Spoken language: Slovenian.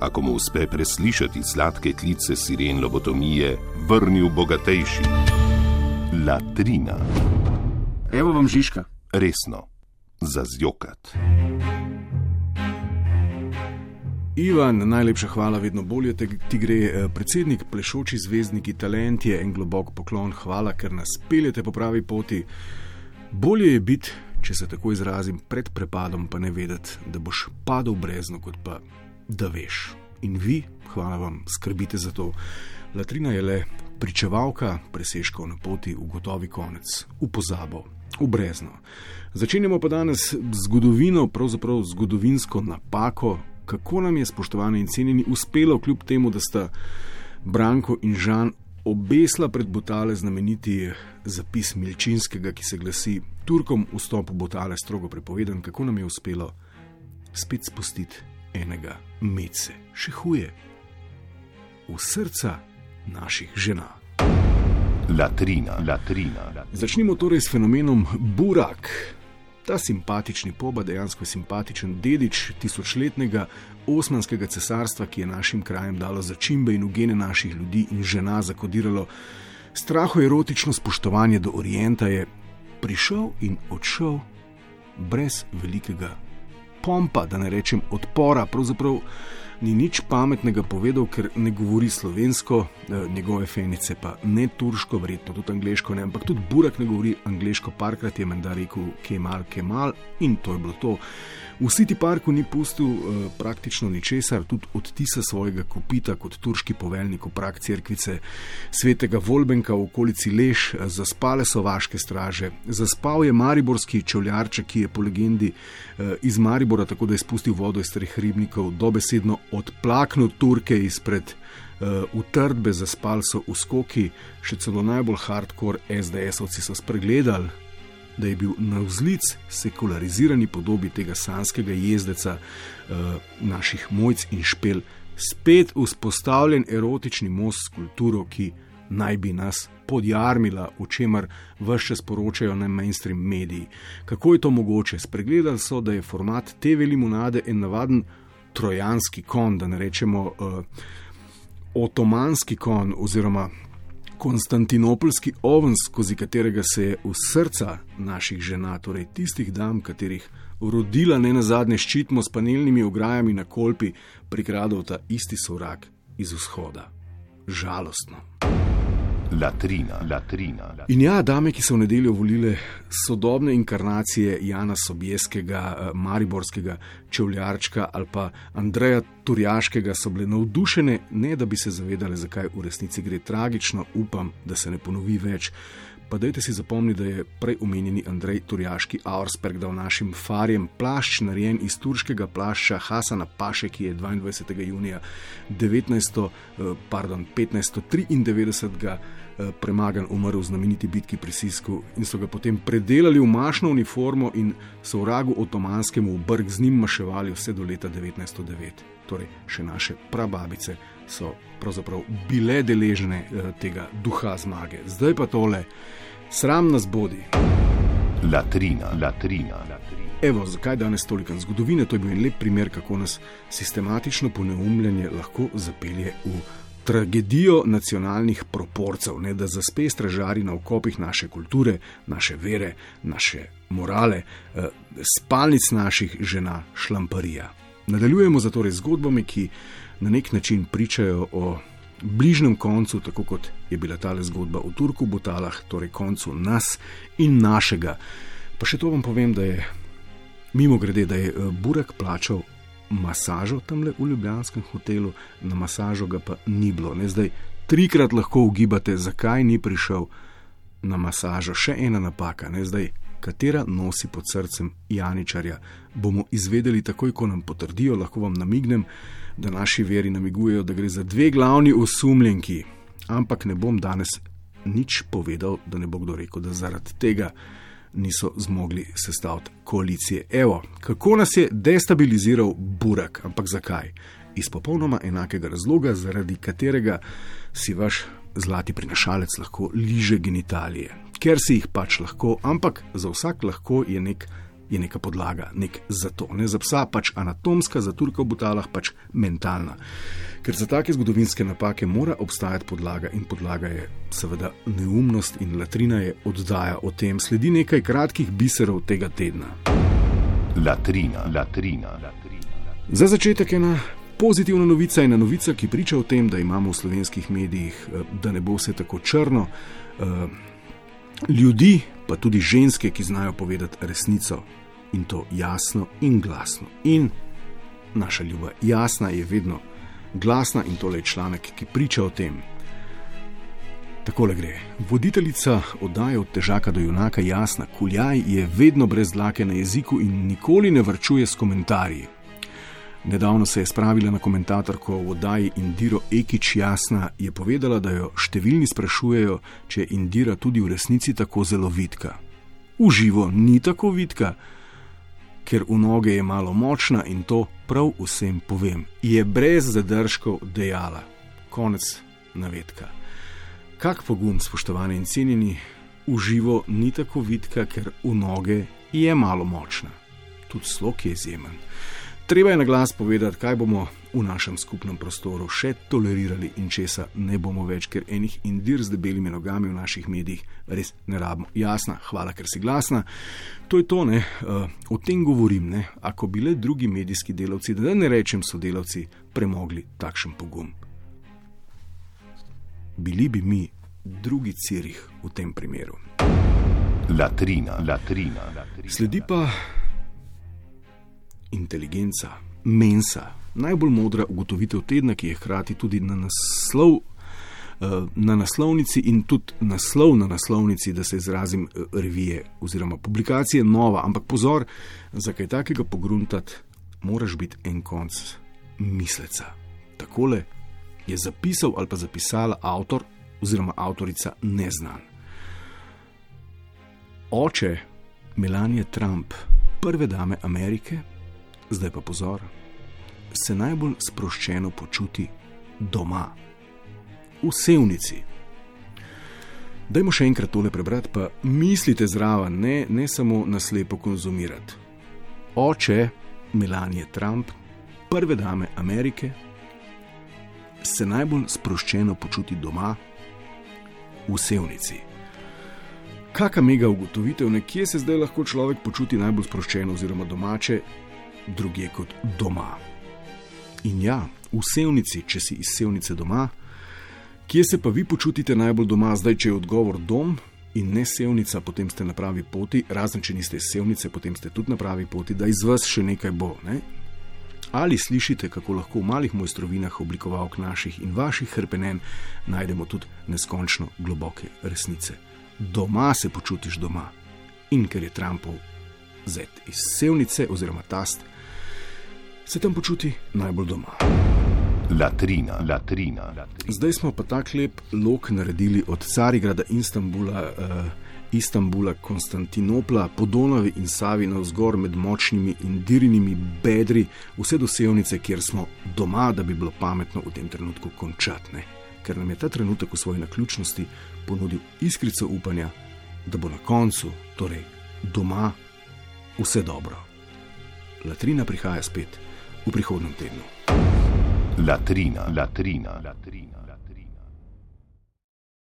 ako mu uspe preslišati sladke klice siren lobotomije, vrnil bogatejši. Latrina, Evo vam Žižka. resno, za zjokat. Ivan, najlepša hvala, vedno bolje te, ti gre. eh, Predsednik, plešoči zvezdniki, talent je en globok poklon, hvala, ker nas peljete po pravi poti. Bolje je biti, če se tako izrazim, pred prepadom, pa ne vedeti, da boš padel brezno, kot pa da veš. In vi, hvala vam, skrbite za to. Latrina je le pričevalka presežkov na poti v gotovi konec, v pozabo, v brezno. Začenjamo pa danes zgodovino, pravzaprav zgodovinsko napako, kako nam je, spoštovani in cenjeni, uspelo, kljub temu, da sta Branko in Žan obesla pred Botale znameniti zapis Milčinskega, ki se glasi: Turkom vstop v Botale strogo prepovedan, kako nam je uspelo spet spustiti enega mece, še huje, v srca naših žena. Latrina, latrina. Začnimo torej s fenomenom Burak. Ta simpatični poba, dejansko simpatičen dedič tisočletnega osmanskega cesarstva, ki je našim krajem dalo začimbe in ugene naših ljudi in žena zakodiralo strahoerotično spoštovanje do Orienta, je prišel in odšel brez velikega pompa, da ne rečem odpora, pravzaprav ni nič pametnega povedal, ker ne govori slovensko, eh, njegove fenice pa ne turško, verjetno tudi angliško, ampak tudi Burak ne govori angliško, parkrat je menda rekel Kemal, Kemal in to je bilo to. V City Parku ni pustil eh, praktično ničesar, tudi odtisa svojega kopita kot turški poveljnik v prak cerkvice svetega Volbenka v okolici Leš, eh, zaspale so vaške straže, zaspal je mariborski čevljarček, ki je po legendi eh, iz Maribora tako da je spustil vodo iz treh ribnikov, dobesedno odplaknil Turke izpred uh, utrdbe, zaspali so v skoki, še celo najbolj hardcore SDS-ovci so spregledali, da je bil na vzlic sekularizirani podobi tega sanskega jezdeca uh, naših mojc in špel spet vzpostavljen erotični most s kulturo, ki naj bi nas podjarmila, o čemer vse čas poročajo na mainstream mediji. Kako je to mogoče? Spregledali so, da je format te velimonade en navaden trojanski kon, da ne rečemo uh, otomanski kon oziroma konstantinopolski oven, skozi katerega se je v srca naših žena, torej tistih dam, katerih rodila ne na zadnje ščitmo s panelnimi ograjami na kolpi, prikradal ta isti sovrak iz vzhoda. Žalostno. Latrina, latrina. In ja, dame, ki so v nedeljo volile sodobne inkarnacije Jana Sobjeskega, eh, Mariborskega čevljarčka ali pa Andreja Turjaškega, so bile navdušene, ne da bi se zavedale, zakaj v resnici gre tragično, upam, da se ne ponovi več. Pa dajte si zapomniti, da je prej omenjeni Andrej Turjaški Auersperg dal našim farjem plašč, narejen iz turškega plašča Hasana Paše, ki je 22. junija 19, eh, pardon, 1593 eh, premagan, umrl v znameniti bitki pri Sisku in so ga potem predelali v mašno uniformo in so vragu otomanskemu brg z njim maševali vse do leta 1909. Torej, še naše prababice so pravzaprav bile deležne eh, tega duha zmage. Zdaj pa tole, sram nas bodi. Latrina, latrina. Evo, zakaj danes toliko zgodovine? To je bil en lep primer, kako nas sistematično poneumljanje lahko zapelje v tragedijo nacionalnih proporcev, ne da zaspe stražari na okopih naše kulture, naše vere, naše morale, eh, spalnic naših žena, šlamparija. Nadaljujemo zatorej zgodbami, ki na nek način pričajo o bližnjem koncu, tako kot je bila ta zgodba v Turku, Botalah, torej koncu nas in našega. Pa še to vam povem, da je mimo grede, da je eh, Burek plačal masažo tam le v Ljubljanskem hotelu, na masažo ga pa ni bilo. Ne, zdaj trikrat lahko ugibate, zakaj ni prišel na masažo. Še ena napaka, ne, zdaj, katera nosi pod srcem Janičarja, bomo izvedeli takoj, ko nam potrdijo, lahko vam namignem, da naši veri namigujejo, da gre za dve glavni osumljenki. ampak ne bom danes nič povedal, da ne bo kdo rekel, da zaradi tega niso zmogli sestaviti koalicije. Evo, kako nas je destabiliziral Burak, ampak zakaj? Iz popolnoma enakega razloga, zaradi katerega si vaš zlati prinašalec lahko liže genitalije. Ker si jih pač lahko, ampak za vsak lahko je nek je neka podlaga, nek zato. Ne za psa, pač anatomska, za turka v butalah pač mentalna. Ker za take zgodovinske napake mora obstajati podlaga in podlaga je seveda neumnost in latrina je oddaja o tem. Sledi nekaj kratkih biserov tega tedna. Latrina, latrina, latrina. Za začetek ena pozitivna novica, ena novica, ki priča o tem, da imamo v slovenskih medijih, eh, da ne bo vse tako črno. Eh, ljudi, pa tudi ženske, ki znajo povedati resnico, in to jasno in glasno. In naša ljuba jasna je vedno glasna in tole je članek, ki priča o tem. Tako le gre. Voditeljica oddaje od težaka do junaka, jasna, kuljaj je vedno brez dlake na jeziku in nikoli ne vrčuje s komentarji. Nedavno se je spravila na komentatorko v oddaji Indiro Ekič Jasna, je povedala, da jo številni sprašujejo, če je Indira tudi v resnici tako zelo vidka. V živo ni tako vidka, ker v noge je malo močna in to prav vsem povem. Je brez zadržkov dejala. Konec navedka. Kak pogum, spoštovani in cenjeni, v živo ni tako vidka, ker v noge je malo močna. Tudi slog je izjemen. Treba je na glas povedati, kaj bomo v našem skupnem prostoru še tolerirali in česa ne bomo več, ker enih indir z debelimi nogami v naših medijih res ne rabimo. Jasna, hvala, ker si glasna. To je to, ne, uh, o tem govorim. Ne, ako bile drugi medijski delavci, da ne rečem sodelavci, premogli takšen pogum. Bili bi mi drugi cirih v tem primeru. Latrina, latrina, latrina. Sledi pa inteligenca, mensa, najbolj modra ugotovitev tedna, ki je hkrati tudi na naslov. Eh, na naslovnici in tudi naslov na naslovnici, da se izrazim, eh, revije oziroma publikacije, nova, ampak pozor, za kaj takega pogruntati, moraš biti en konc misleca. Takole je zapisal ali pa zapisala avtor oziroma avtorica neznan. Oče Melanie Trump, prve dame Amerike, zdaj pa pozor, se najbolj sproščeno počuti doma, v sevnici. Dajmo še enkrat tole prebrati, pa mislite zraven, ne, ne samo naslepo konzumirati. Oče Melanie Trump, prve dame Amerike, se najbolj sproščeno počuti doma, v sevnici. Kakšna mega ugotovitev, nekje se zdaj lahko človek počuti najbolj sproščeno oziroma domače, druge kot doma. In ja, v sevnici, če si iz sevnice doma, kje se pa vi počutite najbolj doma, zdaj, če je odgovor dom in ne sevnica, potem ste na pravi poti, razen če niste iz sevnice, potem ste tudi na pravi poti, da iz vas še nekaj bo. Ne? Ali slišite, kako lahko v malih mojstrovinah oblikovalk naših in vaših hrpenen najdemo tudi neskončno globoke resnice? Doma se počutiš doma. In ker je Trumpov zet iz sevnice oziroma tast, se tam počuti najbolj doma. Latrina, latrina, latrina. Zdaj smo pa tak lep lok naredili od Carigrada, Istanbula, uh, Istanbula, Konstantinopla, po Donavi in Savi na vzgor med močnimi in dirinimi bedri, vse do sevnice, kjer smo doma, da bi bilo pametno v tem trenutku končati. Ne? Ker nam je ta trenutek v svoji naključnosti ponudil iskrico upanja, da bo na koncu, torej doma, vse dobro. Latrina prihaja spet v prihodnem tednu. Latrina, latrina, latrina.